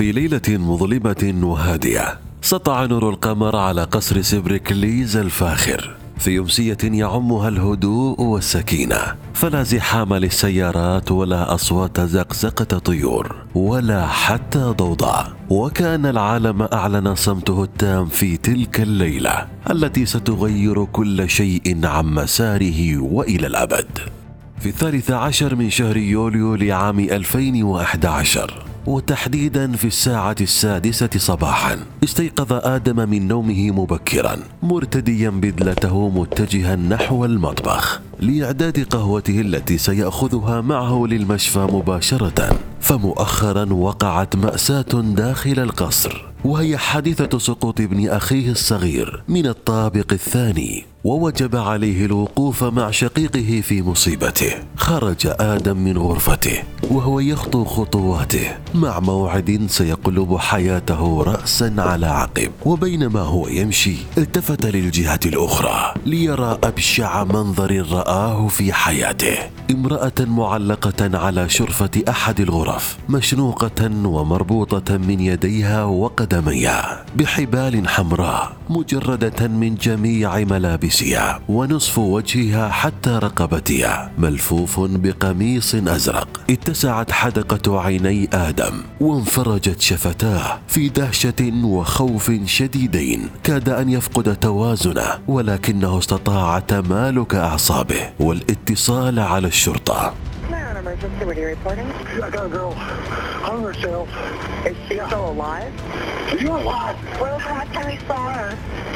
في ليلة مظلمة وهادية. سطع نور القمر على قصر سبركليز الفاخر. في أمسية يعمها الهدوء والسكينة. فلا زحام للسيارات ولا أصوات زقزقة طيور ولا حتى ضوضاء. وكان العالم أعلن صمته التام في تلك الليلة التي ستغير كل شيء عن مساره وإلى الأبد. في الثالث عشر من شهر يوليو لعام 2011 وتحديدا في الساعة السادسة صباحا. استيقظ آدم من نومه مبكرا مرتديا بدلته متجها نحو المطبخ لإعداد قهوته التي سيأخذها معه للمشفى مباشرة. فمؤخرا وقعت مأساة داخل القصر وهي حادثة سقوط ابن أخيه الصغير من الطابق الثاني ووجب عليه الوقوف مع شقيقه في مصيبته. خرج آدم من غرفته وهو يخطو خطواته. مع موعد سيقلب حياته راسا على عقب وبينما هو يمشي التفت للجهة الأخرى ليرى أبشع منظر رآه في حياته. امرأة معلقة على شرفة أحد الغرف مشنوقة ومربوطة من يديها وقدميها بحبال حمراء مجردة من جميع ملابسها ونصف وجهها حتى رقبتها ملفوف بقميص أزرق. اتسعت حدقة عيني آدم وانفرجت شفتاه في دهشة وخوف شديدين كاد أن يفقد توازنه ولكنه استطاع تمالك أعصابه والاتصال على 911 emergency. What are you reporting? I got a girl hung herself. Is she yeah. still alive? She's alive. When was the last time you saw her?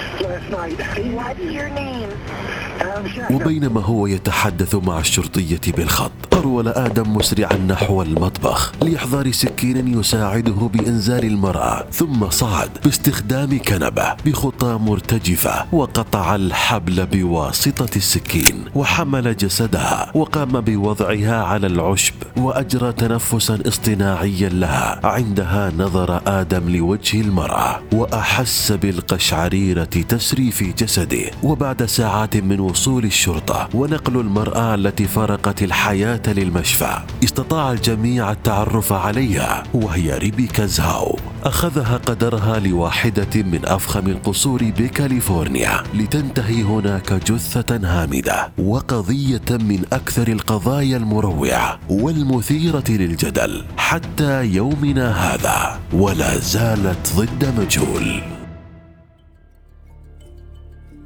وبينما هو يتحدث مع الشرطية بالخط هرول آدم مسرعا نحو المطبخ لإحضار سكين يساعده بإنزال المرأة ثم صعد باستخدام كنبة بخطى مرتجفة وقطع الحبل بواسطة السكين وحمل جسدها وقام بوضعها على العشب وأجرى تنفسا اصطناعيا لها عندها نظر آدم لوجه المرأة وأحس بالقشعريرة تسري في جسده وبعد ساعات من وصول الشرطة ونقل المرأة التي فارقت الحياة للمشفى. استطاع الجميع التعرف عليها وهي ريبيكا زهاو. أخذها قدرها لواحدة من أفخم القصور بكاليفورنيا. لتنتهي هناك جثة هامدة وقضية من أكثر القضايا المروعة والمثيرة للجدل حتى يومنا هذا. ولا زالت ضد مجهول.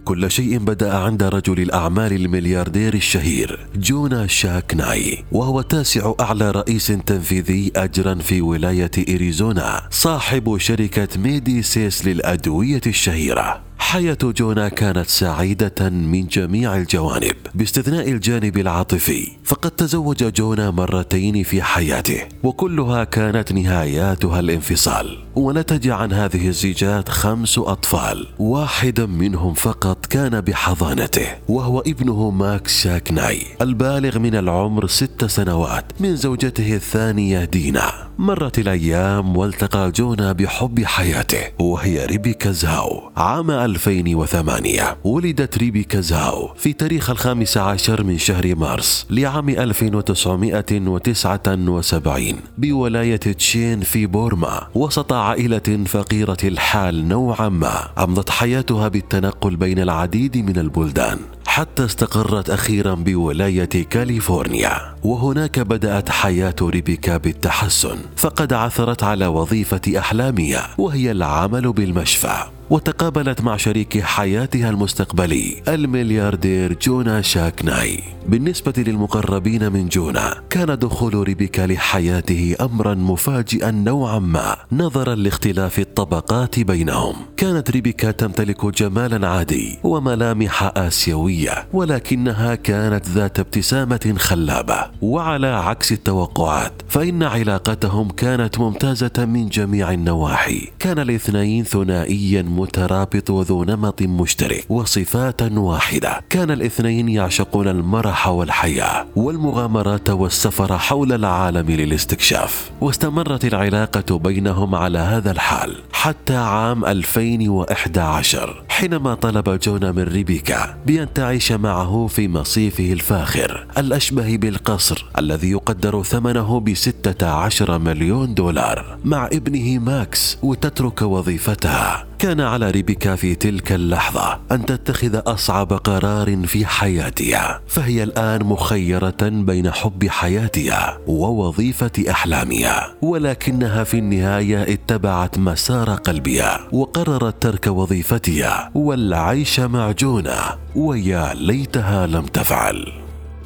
كل شيء بدأ عند رجل الأعمال الملياردير الشهير جونا شاكناي وهو تاسع أعلى رئيس تنفيذي أجرا في ولاية إريزونا صاحب شركة ميديسيس للأدوية الشهيرة. حياة جونا كانت سعيدة من جميع الجوانب. باستثناء الجانب العاطفي فقد تزوج جونا مرتين في حياته وكلها كانت نهاياتها الانفصال. ونتج عن هذه الزيجات خمس أطفال واحدا منهم فقط كان بحضانته وهو ابنه ماكس شاكناي البالغ من العمر ست سنوات من زوجته الثانية دينا. مرت الأيام والتقى جونا بحب حياته وهي ريبيكا زاو عام 2008 ولدت ريبيكا زاو في تاريخ الخامس عشر من شهر مارس لعام 1979 بولاية تشين في بورما وسط عائلة فقيرة الحال نوعا ما أمضت حياتها بالتنقل بين العديد من البلدان. حتى استقرت أخيرا بولاية كاليفورنيا وهناك بدأت حياة ريبيكا بالتحسن فقد عثرت على وظيفة احلامها وهي العمل بالمشفى. وتقابلت مع شريك حياتها المستقبلي الملياردير جونا شاكناي. بالنسبة للمقربين من جونا كان دخول ريبيكا لحياته أمرا مفاجئا نوعا ما نظرا لاختلاف الطبقات بينهم. كانت ريبيكا تمتلك جمالا عادي وملامح آسيوية ولكنها كانت ذات ابتسامة خلابة. وعلى عكس التوقعات فإن علاقتهم كانت ممتازة من جميع النواحي. كان الاثنين ثنائيا مترابط وذو نمط مشترك وصفات واحدة. كان الاثنين يعشقون المرح والحياة والمغامرات والسفر حول العالم للاستكشاف. واستمرت العلاقة بينهم على هذا الحال حتى عام 2011 حينما طلب جونا من ريبيكا بأن تعيش معه في مصيفه الفاخر الأشبه بالقصر الذي يقدر ثمنه بستة عشر مليون دولار مع ابنه ماكس وتترك وظيفتها كان على ريبيكا في تلك اللحظة أن تتخذ أصعب قرار في حياتها فهي الآن مخيرة بين حب حياتها ووظيفة أحلامها ولكنها في النهاية اتبعت مسار قلبها وقررت ترك وظيفتها. والعيش مع جونا ويا ليتها لم تفعل.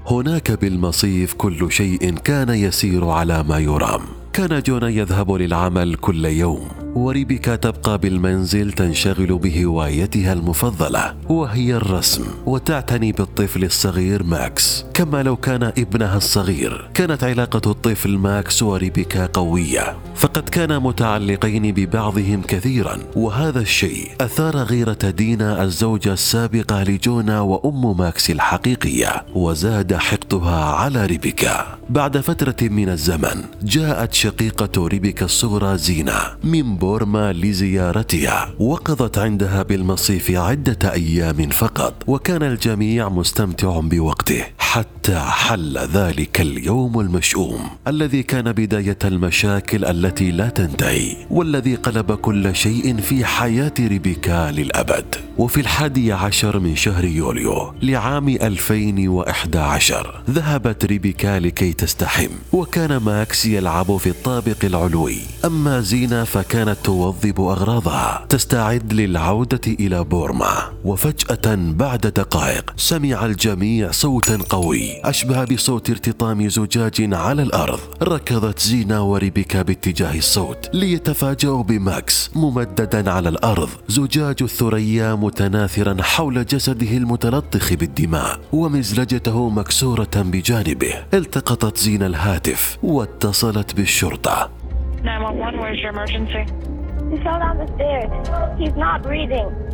هناك بالمصيف كل شيء كان يسير على ما يرام. كان جونا يذهب للعمل كل يوم وريبيكا تبقى بالمنزل تنشغل بهوايتها المفضلة وهي الرسم وتعتني بالطفل الصغير ماكس. كما لو كان ابنها الصغير كانت علاقة الطفل ماكس وريبيكا قوية. فقد كانا متعلقين ببعضهم كثيرا وهذا الشيء أثار غيرة دينا الزوجة السابقة لجونا وأم ماكس الحقيقية وزاد حقدها على ريبيكا بعد فترة من الزمن جاءت شقيقة ريبيكا الصغرى زينة من بورما لزيارتها. وقضت عندها بالمصيف عدة أيام فقط وكان الجميع مستمتع بوقته حتى حل ذلك اليوم المشؤوم الذي كان بداية المشاكل التي لا تنتهي والذي قلب كل شيء في حياة ريبيكا للأبد. وفي الحادي عشر من شهر يوليو لعام 2011 ذهبت ريبيكا لكي تستحم وكان ماكس يلعب في الطابق العلوي. أما زينة فكانت توظب أغراضها. تستعد للعودة إلى بورما. وفجأة بعد دقائق سمع الجميع صوتا قوي. أشبه بصوت ارتطام زجاج على الأرض. ركضت زينة وريبيكا باتجاه الصوت ليتفاجأوا بماكس ممددا على الأرض. زجاج الثريا متناثرا حول جسده المتلطخ بالدماء. ومزلجته مكسورة بجانبه. التقطت زينة الهاتف. واتصلت بالشرطة. 911, where's your emergency? He fell down the stairs. He's not breathing.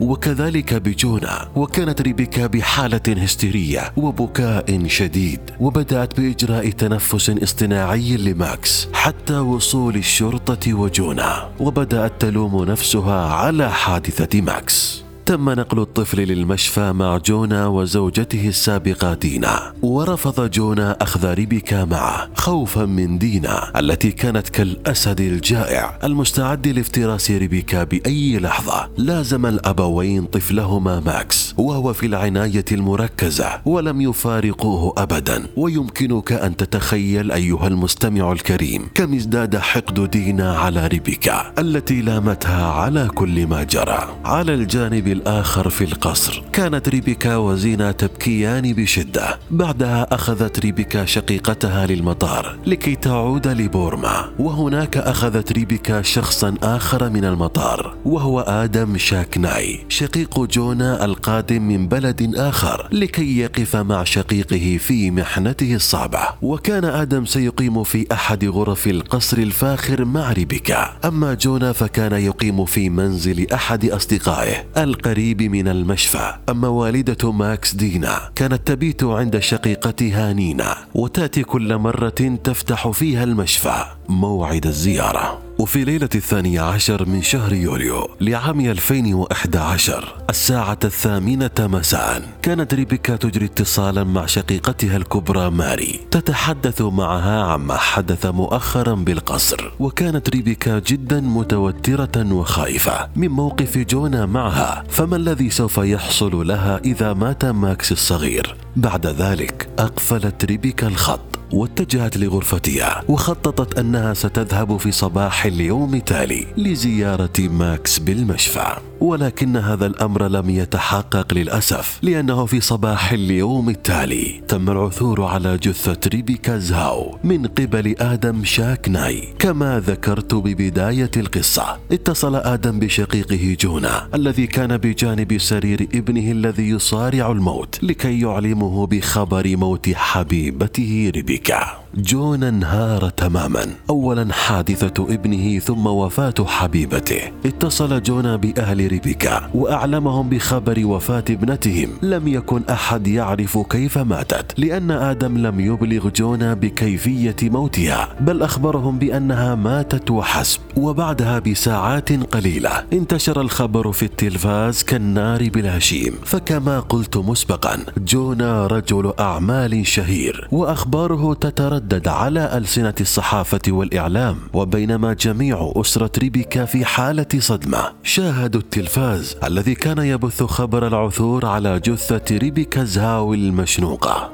وكذلك بجونا وكانت ريبيكا بحالة هستيرية وبكاء شديد وبدأت بإجراء تنفس اصطناعي لماكس حتى وصول الشرطة وجونا وبدأت تلوم نفسها على حادثة ماكس تم نقل الطفل للمشفى مع جونا وزوجته السابقة دينا. ورفض جونا أخذ ريبيكا معه خوفا من دينا التي كانت كالأسد الجائع المستعد لافتراس ريبيكا بأي لحظة. لازم الأبوين طفلهما ماكس وهو في العناية المركزة ولم يفارقوه أبدا. ويمكنك أن تتخيل أيها المستمع الكريم كم ازداد حقد دينا على ريبيكا التي لامتها على كل ما جرى. على الجانب الآخر في القصر. كانت ريبيكا وزينة تبكيان بشدة. بعدها أخذت ريبيكا شقيقتها للمطار لكي تعود لبورما. وهناك أخذت ريبيكا شخصا آخر من المطار وهو آدم شاكناي. شقيق جونا القادم من بلد آخر لكي يقف مع شقيقه في محنته الصعبة. وكان آدم سيقيم في أحد غرف القصر الفاخر مع ريبيكا. أما جونا فكان يقيم في منزل أحد أصدقائه القريب من المشفى. أما والدة ماكس دينا كانت تبيت عند شقيقتها نينا وتأتي كل مرة تفتح فيها المشفى. موعد الزيارة. وفي ليلة الثانية عشر من شهر يوليو لعام 2011 الساعة الثامنة مساء كانت ريبيكا تجري اتصالا مع شقيقتها الكبرى ماري. تتحدث معها عما حدث مؤخرا بالقصر. وكانت ريبيكا جدا متوترة وخائفة من موقف جونا معها. فما الذي سوف يحصل لها إذا مات ماكس الصغير؟ بعد ذلك أقفلت ريبيكا الخط واتجهت لغرفتها وخططت أنها ستذهب في صباح اليوم التالي لزيارة ماكس بالمشفى. ولكن هذا الأمر لم يتحقق للأسف لأنه في صباح اليوم التالي تم العثور على جثة ريبيكا زهاو من قبل آدم شاكناي. كما ذكرت ببداية القصة اتصل آدم بشقيقه جونا الذي كان بجانب سرير ابنه الذي يصارع الموت لكي يعلمه بخبر موت حبيبته ريبيكا. جونا انهار تماما. اولا حادثة ابنه ثم وفاة حبيبته. اتصل جونا بأهل ريبيكا وأعلمهم بخبر وفاة ابنتهم. لم يكن أحد يعرف كيف ماتت لأن آدم لم يبلغ جونا بكيفية موتها بل أخبرهم بأنها ماتت وحسب وبعدها بساعات قليلة. انتشر الخبر في التلفاز كالنار بالهشيم فكما قلت مسبقا جونا رجل أعمال شهير وأخباره تتردد على ألسنة الصحافة والإعلام. وبينما جميع أسرة ريبيكا في حالة صدمة شاهدوا التلفاز الذي كان يبث خبر العثور على جثة ريبيكا زهاوي المشنوقة.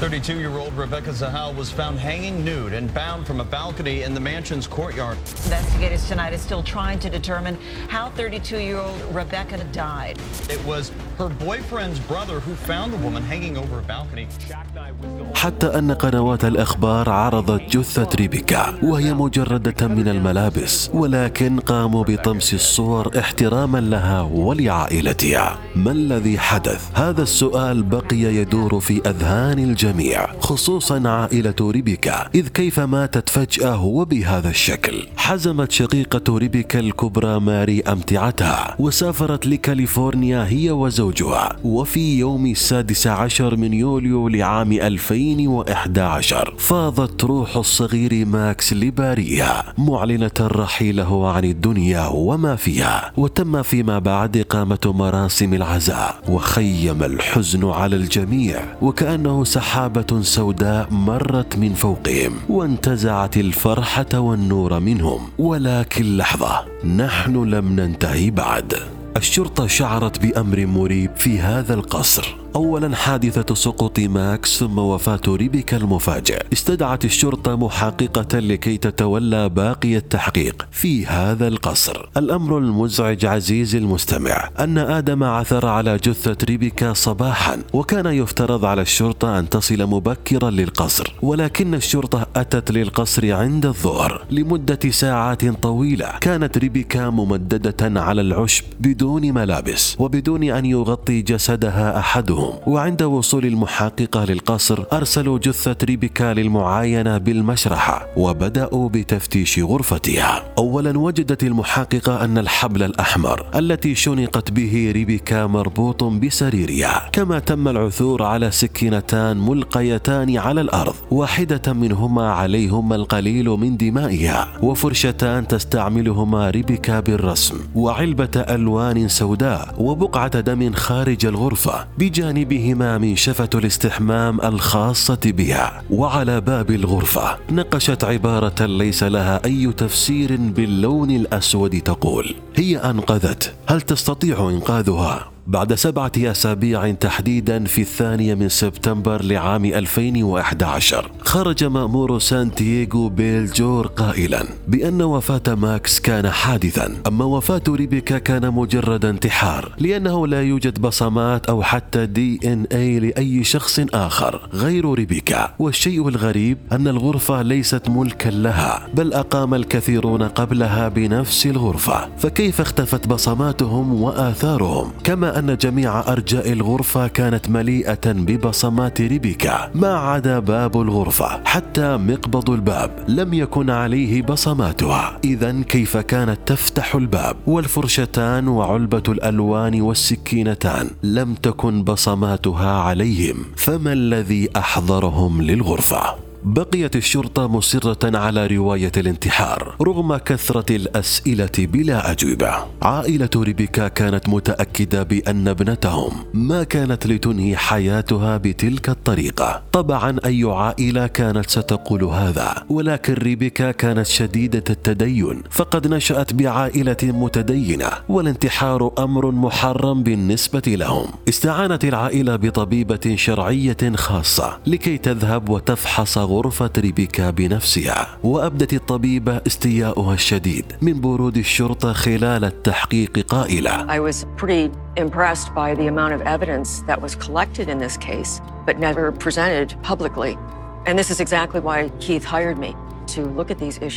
32 year old Rebecca Zahal was found hanging nude and bound from a balcony in the mansion's courtyard. Investigators tonight are still trying to determine how 32 year old Rebecca died. It was her boyfriend's brother who found the woman hanging over a balcony. حتى أن قنوات الأخبار عرضت جثة ريبيكا وهي مجردة من الملابس ولكن قاموا بطمس الصور احتراما لها ولعائلتها ما الذي حدث؟ هذا السؤال بقي يدور في أذهان الجميع خصوصا عائلة ريبيكا إذ كيف ماتت فجأة وبهذا الشكل. حزمت شقيقة ريبيكا الكبرى ماري أمتعتها وسافرت لكاليفورنيا هي وزوجها. وفي يوم السادس عشر من يوليو لعام 2011 فاضت روح الصغير ماكس لباريها. معلنة رحيله عن الدنيا وما فيها وتم فيما بعد إقامة مراسم العزاء وخيم الحزن على الجميع. وكأنه سحابة سوداء مرت من فوقهم وانتزعت الفرحة والنور منهم. ولكن لحظة نحن لم ننتهي بعد. الشرطة شعرت بأمر مريب في هذا القصر. اولا حادثة سقوط ماكس ثم وفاة ريبيكا المفاجئ. استدعت الشرطة محققة لكي تتولى باقي التحقيق في هذا القصر. الأمر المزعج عزيزي المستمع أن آدم عثر على جثة ريبيكا صباحا وكان يفترض على الشرطة أن تصل مبكرا للقصر. ولكن الشرطة أتت للقصر عند الظهر لمدة ساعات طويلة. كانت ريبيكا ممددة على العشب بدون ملابس وبدون أن يغطي جسدها احدهم وعند وصول المحققة للقصر أرسلوا جثة ريبيكا للمعاينة بالمشرحة وبدأوا بتفتيش غرفتها. أولا وجدت المحققة أن الحبل الأحمر التي شنقت به ريبيكا مربوط بسريرها. كما تم العثور على سكينتان ملقيتان على الأرض واحدة منهما عليهما القليل من دمائها وفرشتان تستعملهما ريبيكا بالرسم وعلبة ألوان سوداء وبقعة دم خارج الغرفة بجانب جانبهما منشفة الاستحمام الخاصة بها وعلى باب الغرفة نقشت عبارة ليس لها أي تفسير باللون الأسود تقول هي أنقذت هل تستطيع إنقاذها؟ بعد سبعة أسابيع تحديدا في الثانية من سبتمبر لعام 2011 خرج مأمور سان دييغو بيل جور قائلا بأن وفاة ماكس كان حادثا. أما وفاة ريبيكا كان مجرد انتحار لأنه لا يوجد بصمات أو حتى DNA لأي شخص آخر غير ريبيكا. والشيء الغريب أن الغرفة ليست ملكا لها بل أقام الكثيرون قبلها بنفس الغرفة. فكيف اختفت بصماتهم وآثارهم؟ كما أن جميع أرجاء الغرفة كانت مليئة ببصمات ريبيكا. ما عدا باب الغرفة حتى مقبض الباب لم يكن عليه بصماتها. إذا كيف كانت تفتح الباب؟ والفرشتان وعلبة الألوان والسكينتان لم تكن بصماتها عليهم. فما الذي أحضرهم للغرفة؟ بقيت الشرطة مصرة على رواية الانتحار رغم كثرة الأسئلة بلا أجوبة. عائلة ريبيكا كانت متأكدة بأن ابنتهم ما كانت لتنهي حياتها بتلك الطريقة. طبعا أي عائلة كانت ستقول هذا، ولكن ريبيكا كانت شديدة التدين، فقد نشأت بعائلة متدينة، والانتحار أمر محرم بالنسبة لهم. استعانت العائلة بطبيبة شرعية خاصة لكي تذهب وتفحص غرفة ريبيكا بنفسها وأبدت الطبيبة استياؤها الشديد من برود الشرطة خلال التحقيق قائلة I was impressed by the amount of evidence that was collected in this case, but never presented publicly. And this is exactly why Keith hired me.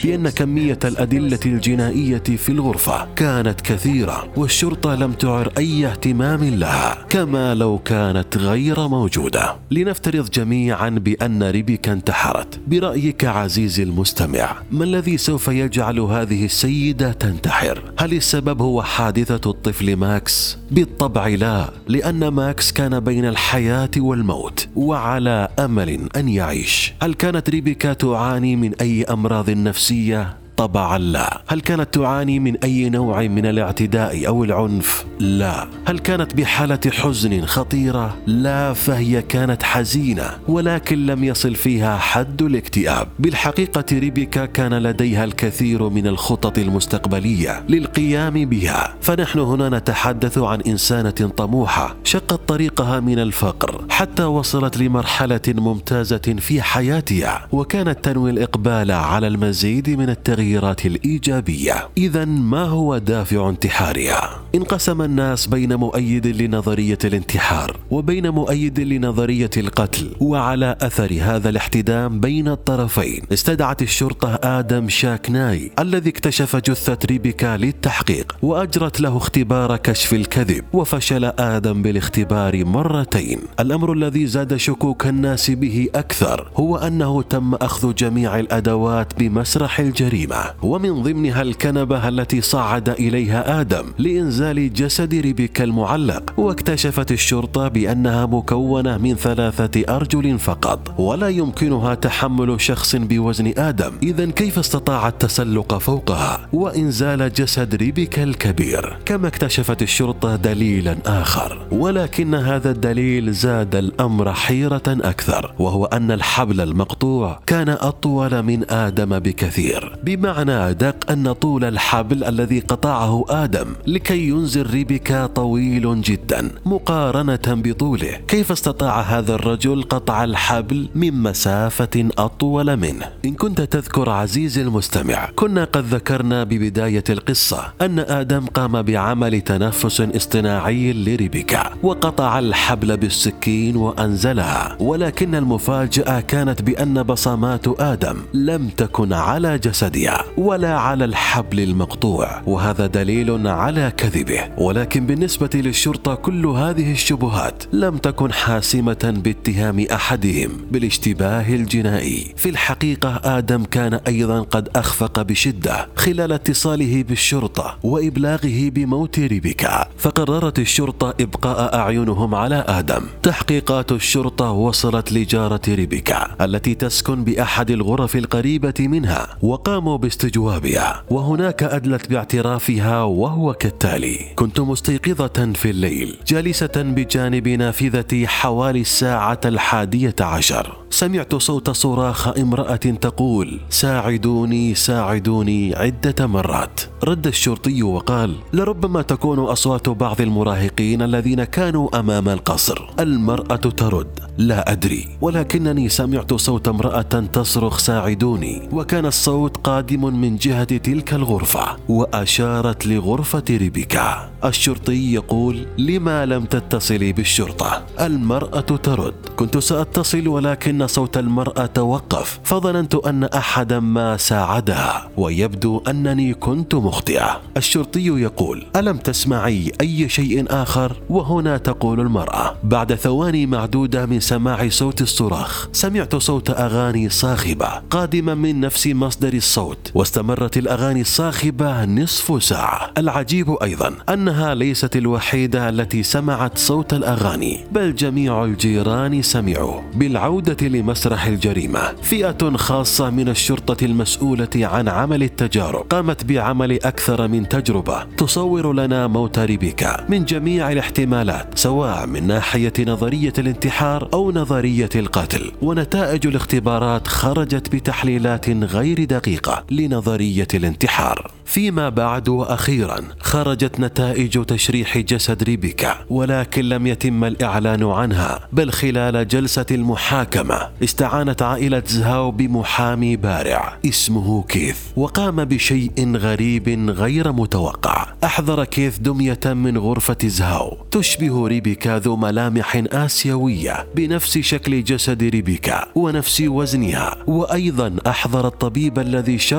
بأن كمية الأدلة الجنائية في الغرفة كانت كثيرة والشرطة لم تعر أي اهتمام لها كما لو كانت غير موجودة. لنفترض جميعا بأن ريبيكا انتحرت. برأيك عزيزي المستمع ما الذي سوف يجعل هذه السيدة تنتحر؟ هل السبب هو حادثة الطفل ماكس؟ بالطبع لا لأن ماكس كان بين الحياة والموت وعلى أمل أن يعيش. هل كانت ريبيكا تعاني من أي أمراض نفسية؟ طبعا لا. هل كانت تعاني من أي نوع من الاعتداء أو العنف؟ لا. هل كانت بحالة حزن خطيرة؟ لا فهي كانت حزينة ولكن لم يصل فيها حد الاكتئاب. بالحقيقة ريبيكا كان لديها الكثير من الخطط المستقبلية للقيام بها. فنحن هنا نتحدث عن إنسانة طموحة شقت طريقها من الفقر حتى وصلت لمرحلة ممتازة في حياتها وكانت تنوي الإقبال على المزيد من التغيير. التغييرات الإيجابية. إذا ما هو دافع انتحارها؟ انقسم الناس بين مؤيد لنظرية الانتحار وبين مؤيد لنظرية القتل وعلى أثر هذا الاحتدام بين الطرفين استدعت الشرطة آدم شاكناي الذي اكتشف جثة ريبيكا للتحقيق وأجرت له اختبار كشف الكذب وفشل آدم بالاختبار مرتين. الأمر الذي زاد شكوك الناس به أكثر هو أنه تم أخذ جميع الأدوات بمسرح الجريمة. ومن ضمنها الكنبة التي صعد إليها آدم لإنزال جسد ريبيكا المعلق واكتشفت الشرطة بأنها مكونة من ثلاثة أرجل فقط ولا يمكنها تحمل شخص بوزن آدم. إذا كيف استطاع التسلق فوقها؟ وإنزال جسد ريبيكا الكبير. كما اكتشفت الشرطة دليلا آخر. ولكن هذا الدليل زاد الأمر حيرة أكثر وهو أن الحبل المقطوع كان أطول من آدم بكثير بمعنى أدق أن طول الحبل الذي قطعه آدم لكي ينزل ريبيكا طويل جدا مقارنة بطوله. كيف استطاع هذا الرجل قطع الحبل من مسافة أطول منه؟ إن كنت تذكر عزيزي المستمع كنا قد ذكرنا ببداية القصة أن آدم قام بعمل تنفس اصطناعي لريبيكا وقطع الحبل بالسكين وأنزلها. ولكن المفاجأة كانت بأن بصمات آدم لم تكن على جسدها. ولا على الحبل المقطوع وهذا دليل على كذبه. ولكن بالنسبة للشرطة كل هذه الشبهات لم تكن حاسمة باتهام أحدهم بالاشتباه الجنائي. في الحقيقة آدم كان أيضا قد أخفق بشدة خلال اتصاله بالشرطة وإبلاغه بموت ريبيكا. فقررت الشرطة إبقاء أعينهم على آدم. تحقيقات الشرطة وصلت لجارة ريبيكا التي تسكن بأحد الغرف القريبة منها وقاموا باستجوابها وهناك أدلت باعترافها وهو كالتالي كنت مستيقظة في الليل جالسة بجانب نافذتي حوالي الساعة الحادية عشر. سمعت صوت صراخ امرأة تقول ساعدوني ساعدوني عدة مرات. رد الشرطي وقال لربما تكون أصوات بعض المراهقين الذين كانوا أمام القصر. المرأة ترد لا أدري ولكنني سمعت صوت امرأة تصرخ ساعدوني. وكان الصوت قادم من جهة تلك الغرفة وأشارت لغرفة ريبيكا. الشرطي يقول لما لم تتصلي بالشرطة؟ المرأة ترد كنت سأتصل ولكن صوت المرأة توقف فظننت أن أحدا ما ساعدها ويبدو أنني كنت مخطئة. الشرطي يقول ألم تسمعي أي شيء آخر؟ وهنا تقول المرأة بعد ثواني معدودة من سماع صوت الصراخ سمعت صوت أغاني صاخبة قادمة من نفس مصدر الصوت. واستمرت الأغاني الصاخبة نصف ساعة. العجيب أيضا أنها ليست الوحيدة التي سمعت صوت الأغاني بل جميع الجيران سمعوا. بالعودة لمسرح الجريمة فئة خاصة من الشرطة المسؤولة عن عمل التجارب قامت بعمل أكثر من تجربة تصور لنا موت ريبيكا من جميع الاحتمالات سواء من ناحية نظرية الانتحار أو نظرية القتل. ونتائج الاختبارات خرجت بتحليلات غير دقيقة. لنظرية الانتحار. فيما بعد وأخيرا خرجت نتائج تشريح جسد ريبيكا ولكن لم يتم الإعلان عنها بل خلال جلسة المحاكمة استعانت عائلة زهاو بمحامي بارع اسمه كيث وقام بشيء غريب غير متوقع. أحضر كيث دمية من غرفة زهاو. تشبه ريبيكا ذو ملامح آسيوية بنفس شكل جسد ريبيكا ونفس وزنها. وأيضا أحضر الطبيب الذي شرح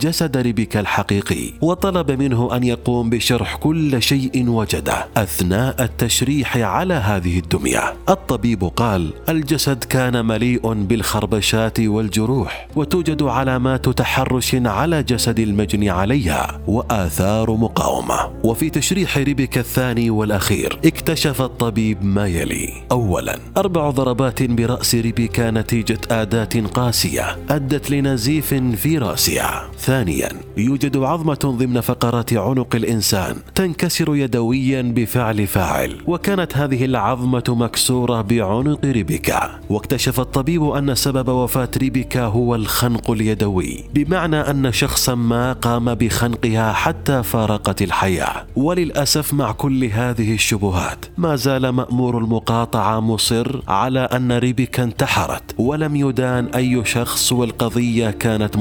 جسد ريبيكا الحقيقي وطلب منه أن يقوم بشرح كل شيء وجده أثناء التشريح على هذه الدمية. الطبيب قال الجسد كان مليء بالخربشات والجروح وتوجد علامات تحرش على جسد المجني عليها وآثار مقاومة. وفي تشريح ريبيكا الثاني والأخير اكتشف الطبيب ما يلي. اولا أربع ضربات برأس ريبيكا نتيجة آداة قاسية أدت لنزيف في راسها ثانيا يوجد عظمة ضمن فقرات عنق الإنسان تنكسر يدويا بفعل فاعل وكانت هذه العظمة مكسورة بعنق ريبيكا. واكتشف الطبيب أن سبب وفاة ريبيكا هو الخنق اليدوي بمعنى أن شخصا ما قام بخنقها حتى فارقت الحياة. وللأسف مع كل هذه الشبهات ما زال مأمور المقاطعة مصر على أن ريبيكا انتحرت ولم يدان أي شخص والقضية كانت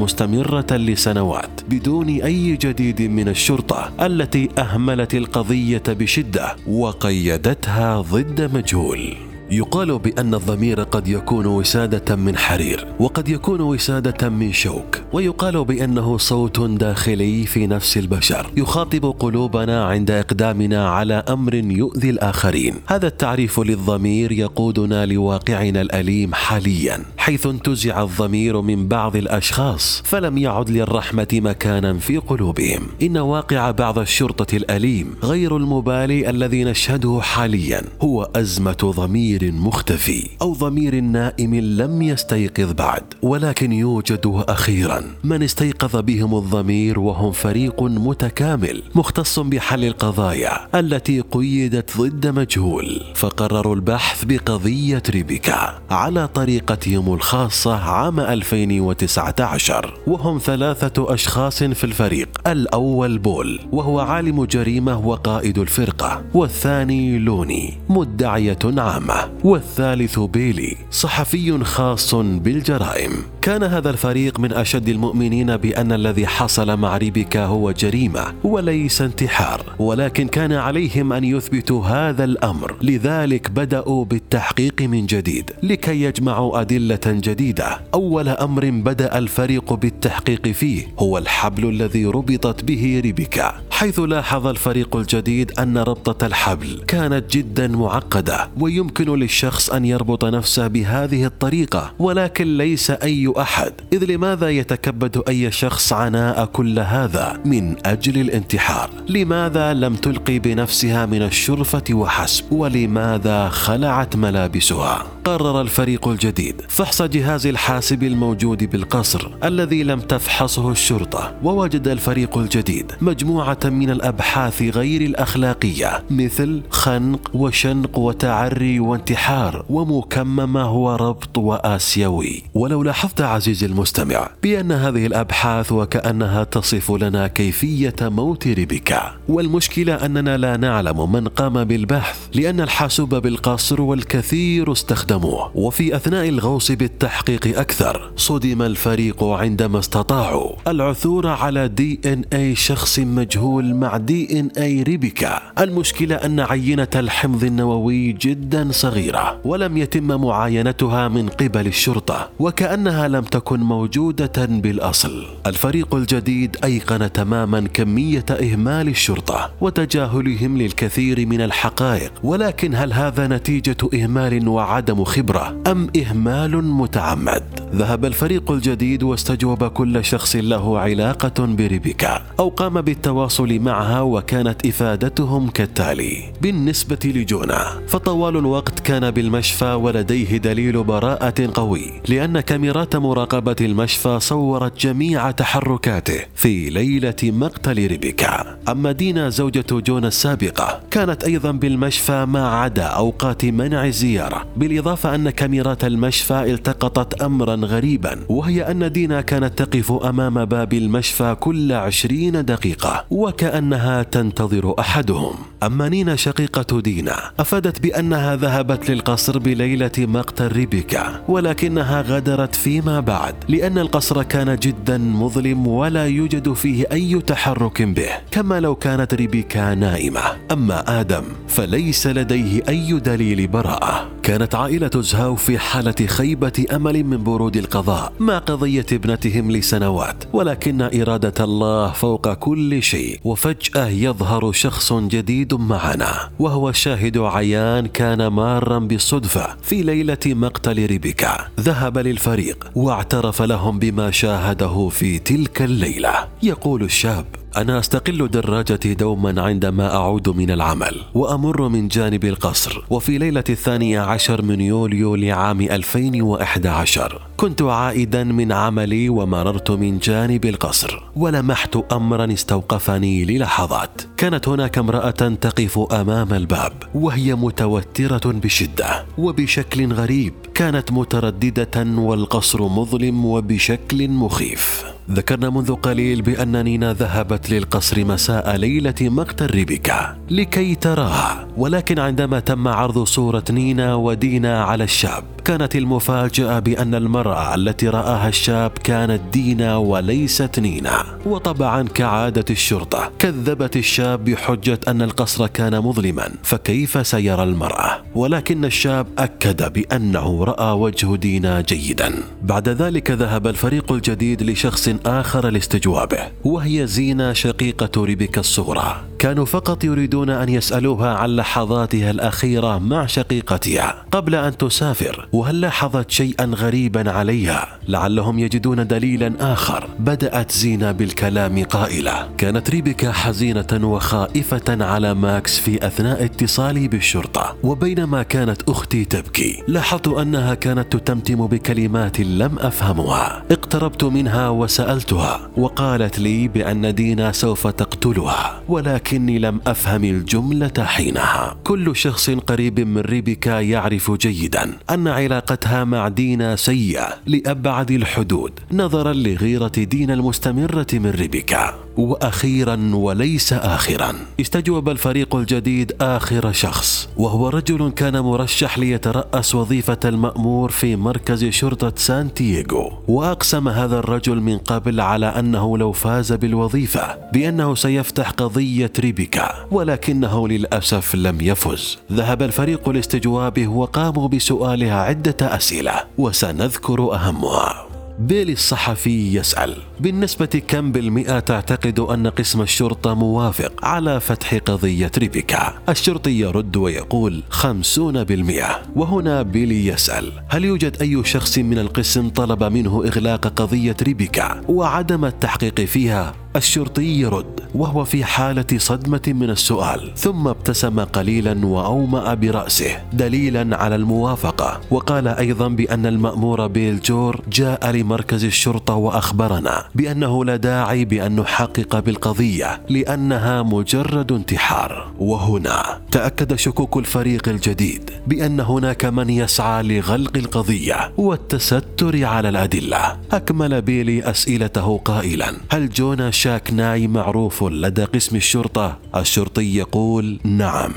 لسنوات بدون أي جديد من الشرطة التي أهملت القضية بشدة وقيدتها ضد مجهول. يقال بأن الضمير قد يكون وسادة من حرير وقد يكون وسادة من شوك ويقال بأنه صوت داخلي في نفس البشر يخاطب قلوبنا عند إقدامنا على أمر يؤذي الآخرين. هذا التعريف للضمير يقودنا لواقعنا الأليم حاليا. حيث انتزع الضمير من بعض الأشخاص فلم يعد للرحمة مكانا في قلوبهم. إن واقع بعض الشرطة الأليم غير المبالي الذي نشهده حاليا هو أزمة ضمير. ضمير مختفي أو ضمير نائم لم يستيقظ بعد ولكن يوجد أخيرا. من استيقظ بهم الضمير وهم فريق متكامل مختص بحل القضايا التي قيدت ضد مجهول. فقرروا البحث بقضية ريبيكا على طريقتهم الخاصة عام 2019 وهم ثلاثة أشخاص في الفريق. الأول بول وهو عالم جريمة وقائد الفرقة. والثاني لوني مدعية عامة. والثالث بيلي صحفي خاص بالجرائم. كان هذا الفريق من أشد المؤمنين بأن الذي حصل مع ريبيكا هو جريمة وليس انتحار. ولكن كان عليهم أن يثبتوا هذا الأمر. لذلك بدأوا بالتحقيق من جديد لكي يجمعوا أدلة جديدة. أول أمر بدأ الفريق بالتحقيق فيه هو الحبل الذي ربطت به ريبيكا. حيث لاحظ الفريق الجديد أن ربطة الحبل كانت جدا معقدة ويمكن للشخص أن يربط نفسه بهذه الطريقة ولكن ليس أي أحد. إذ لماذا يتكبد أي شخص عناء كل هذا؟ من أجل الانتحار. لماذا لم تلقي بنفسها من الشرفة وحسب؟ ولماذا خلعت ملابسها؟ قرر الفريق الجديد فحص جهاز الحاسب الموجود بالقصر الذي لم تفحصه الشرطة. ووجد الفريق الجديد مجموعة من الأبحاث غير الأخلاقية مثل خنق وشنق وتعري وانتحار ومكممه هو ربط وآسيوي. ولو لاحظت عزيزي المستمع بأن هذه الأبحاث وكأنها تصف لنا كيفية موت ريبيكا. والمشكلة أننا لا نعلم من قام بالبحث لأن الحاسوب بالقصر والكثير استخدموه وفي أثناء الغوص بالتحقيق أكثر صدم الفريق عندما استطاعوا العثور على دي إن اي شخص مجهول مع دي إن اي ريبيكا. المشكلة أن عينة الحمض النووي جدا صغيرة ولم يتم معاينتها من قبل الشرطة وكأنها لم تكن موجودة بالأصل. الفريق الجديد أيقن تماما كمية إهمال الشرطة وتجاهلهم للكثير من الحقائق ولكن هل هذا نتيجة إهمال وعدم خبرة أم إهمال متعمد؟ ذهب الفريق الجديد واستجوب كل شخص له علاقة بريبيكا أو قام بالتواصل معها وكانت إفادتهم كالتالي. بالنسبة لجونا فطوال الوقت كان بالمشفى ولديه دليل براءة قوي لأن كاميرات مراقبة المشفى صورت جميع تحركاته في ليلة مقتل ريبيكا أما دينا زوجة جونا السابقة كانت أيضا بالمشفى ما عدا أوقات منع الزيارة بالإضافة أن كاميرات المشفى التقطت أمرا غريبا وهي أن دينا كانت تقف أمام باب المشفى كل عشرين دقيقة وكأنها تنتظر أحدهم. أما نينا شقيقة دينا أفادت بأنها ذهبت للقصر بليلة مقتل ريبيكا ولكنها غادرت فيما بعد لأن القصر كان جدا مظلم ولا يوجد فيه أي تحرك به كما لو كانت ريبيكا نائمة. أما آدم فليس لديه أي دليل براءة. كانت عائلة زهاو في حالة خيبة أمل من برود القضاء مع قضية ابنتهم لسنوات ولكن إرادة الله فوق كل شيء وفجأة يظهر شخص جديد معنا وهو شاهد عيان كان مارا بالصدفة في ليلة مقتل ريبيكا. ذهب للفريق واعترف لهم بما شاهده في تلك الليلة. يقول الشاب أنا أستقل دراجتي دوما عندما أعود من العمل وأمر من جانب القصر. وفي ليلة الثانية عشر من يوليو لعام 2011 كنت عائدا من عملي ومررت من جانب القصر ولمحت أمرا استوقفني للحظات. كانت هناك امرأة تقف أمام الباب وهي متوترة بشدة وبشكل غريب. كانت مترددة والقصر مظلم وبشكل مخيف. ذكرنا منذ قليل بأن نينا ذهبت للقصر مساء ليلة مقتل ريبيكا لكي تراها. ولكن عندما تم عرض صورة نينا ودينا على الشاب كانت المفاجأة بأن المرأة التي رآها الشاب كانت دينا وليست نينا. وطبعا كعادة الشرطة كذبت الشاب بحجة أن القصر كان مظلما فكيف سيرى المرأة؟ ولكن الشاب أكد بأنه رأى وجه دينا جيدا. بعد ذلك ذهب الفريق الجديد لشخص آخر لاستجوابه وهي زينة شقيقة ريبيكا الصغرى. كانوا فقط يريدون أن يسألوها عن لحظاتها الأخيرة مع شقيقتها قبل أن تسافر وهل لاحظت شيئا غريبا عليها؟ لعلهم يجدون دليلا آخر. بدأت زينة بالكلام قائلة. كانت ريبيكا حزينة وخائفة على ماكس في أثناء اتصالي بالشرطة وبينما كانت أختي تبكي. لاحظت أنها كانت تتمتم بكلمات لم أفهمها. اقتربت منها وسألتها وقالت لي بأن دينا سوف تقتلها ولكني لم أفهم الجملة حينها. كل شخص قريب من ريبيكا يعرف جيدا أن علاقتها مع دينا سيئة لأبعد الحدود نظرا لغيرة دينا المستمرة من ريبيكا وأخيرا وليس اخرا. استجوب الفريق الجديد آخر شخص وهو رجل كان مرشح ليترأس وظيفة المأمور في مركز شرطة سان دييغو. وأقسم هذا الرجل من قبل على أنه لو فاز بالوظيفة بأنه سيفتح قضية ريبيكا ولكنه للأسف لم يفز. ذهب الفريق لاستجوابه وقاموا بسؤاله عدة أسئلة وسنذكر أهمها. بيلي الصحفي يسأل. بالنسبة كم بالمئة تعتقد أن قسم الشرطة موافق على فتح قضية ريبيكا. الشرطي يرد ويقول خمسون بالمئة. وهنا بيلي يسأل. هل يوجد أي شخص من القسم طلب منه إغلاق قضية ريبيكا وعدم التحقيق فيها؟ الشرطي يرد. وهو في حالة صدمة من السؤال. ثم ابتسم قليلا وأومأ برأسه دليلا على الموافقة. وقال أيضا بأن المأمور بيل جور جاء لمركز الشرطة وأخبرنا بأنه لا داعي بأن نحقق بالقضية لأنها مجرد انتحار. وهنا تأكدت شكوك الفريق الجديد بأن هناك من يسعى لغلق القضية والتستر على الأدلة. أكمل بيلي أسئلته قائلا. هل جونا شاك ناي معروف لدى قسم الشرطة؟ الشرطي يقول نعم.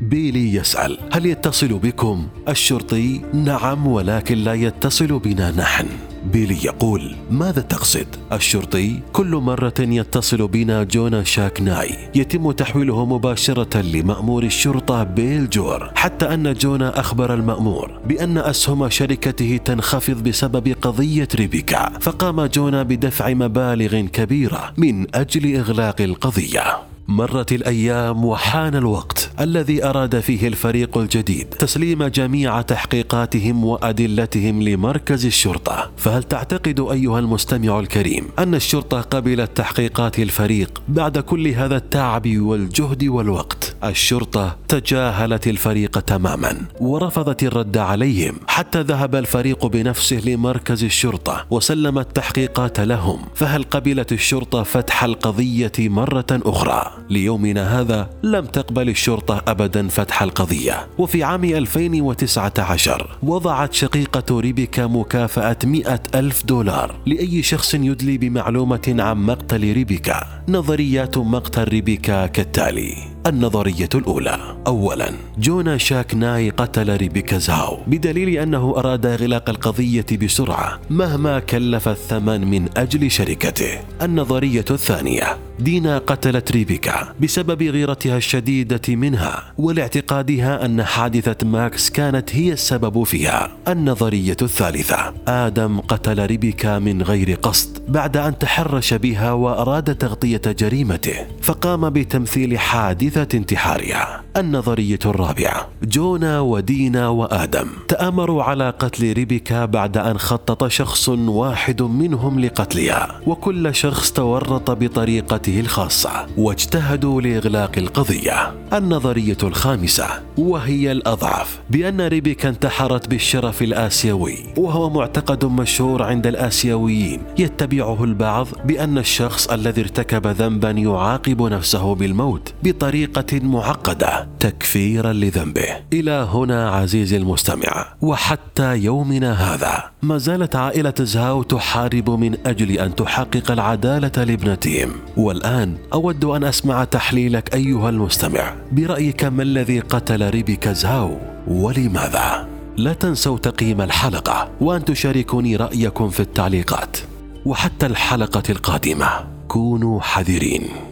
بيلي يسأل هل يتصل بكم؟ الشرطي نعم ولكن لا يتصل بنا نحن. بيلي يقول ماذا تقصد؟ الشرطي كل مرة يتصل بنا جونا شاك ناي يتم تحويله مباشرة لمأمور الشرطة بيل جور حتى أن جونا أخبر المأمور بأن أسهم شركته تنخفض بسبب قضية ريبيكا فقام جونا بدفع مبالغ كبيرة من أجل إغلاق القضية. مرت الأيام وحان الوقت الذي أراد فيه الفريق الجديد تسليم جميع تحقيقاتهم وأدلتهم لمركز الشرطة. فهل تعتقد أيها المستمع الكريم أن الشرطة قبلت تحقيقات الفريق بعد كل هذا التعب والجهد والوقت؟ الشرطة تجاهلت الفريق تماما ورفضت الرد عليهم حتى ذهب الفريق بنفسه لمركز الشرطة وسلم التحقيقات لهم. فهل قبلت الشرطة فتح القضية مرة أخرى؟ ليومنا هذا لم تقبل الشرطة أبدا فتح القضية. وفي عام 2019 وضعت شقيقة ريبيكا مكافأة 100 ألف دولار لأي شخص يدلي بمعلومة عن مقتل ريبيكا. نظريات مقتل ريبيكا كالتالي. النظرية الأولى. أولا جونا شاك ناي قتل ريبيكا زهاو بدليل أنه أراد إغلاق القضية بسرعة مهما كلف الثمن من أجل شركته. النظرية الثانية. دينا قتلت ريبيكا بسبب غيرتها الشديدة منها ولاعتقادها أن حادثة ماكس كانت هي السبب فيها. النظرية الثالثة. آدم قتل ريبيكا من غير قصد بعد أن تحرش بها وأراد تغطية جريمته فقام بتمثيل حادثة انتحارها النظرية الرابعة جونا ودينا وآدم تآمروا على قتل ريبيكا بعد أن خطط شخص واحد منهم لقتلها وكل شخص تورط بطريقته الخاصة واجتهدوا لإغلاق القضية. النظرية الخامسة وهي الأضعف بأن ريبيكا انتحرت بالشرف الآسيوي وهو معتقد مشهور عند الآسيويين يتبعه البعض بأن الشخص الذي ارتكب ذنبا يعاقب نفسه بالموت بطريقة معقدة تكفيرا لذنبه. إلى هنا عزيزي المستمع. وحتى يومنا هذا ما زالت عائلة زهاو تحارب من أجل أن تحقق العدالة لابنتهم والآن أود أن أسمع تحليلك أيها المستمع. برأيك ما الذي قتل ريبيكا زهاو؟ ولماذا؟ لا تنسوا تقييم الحلقة وأن تشاركوني رأيكم في التعليقات. وحتى الحلقة القادمة. كونوا حذرين.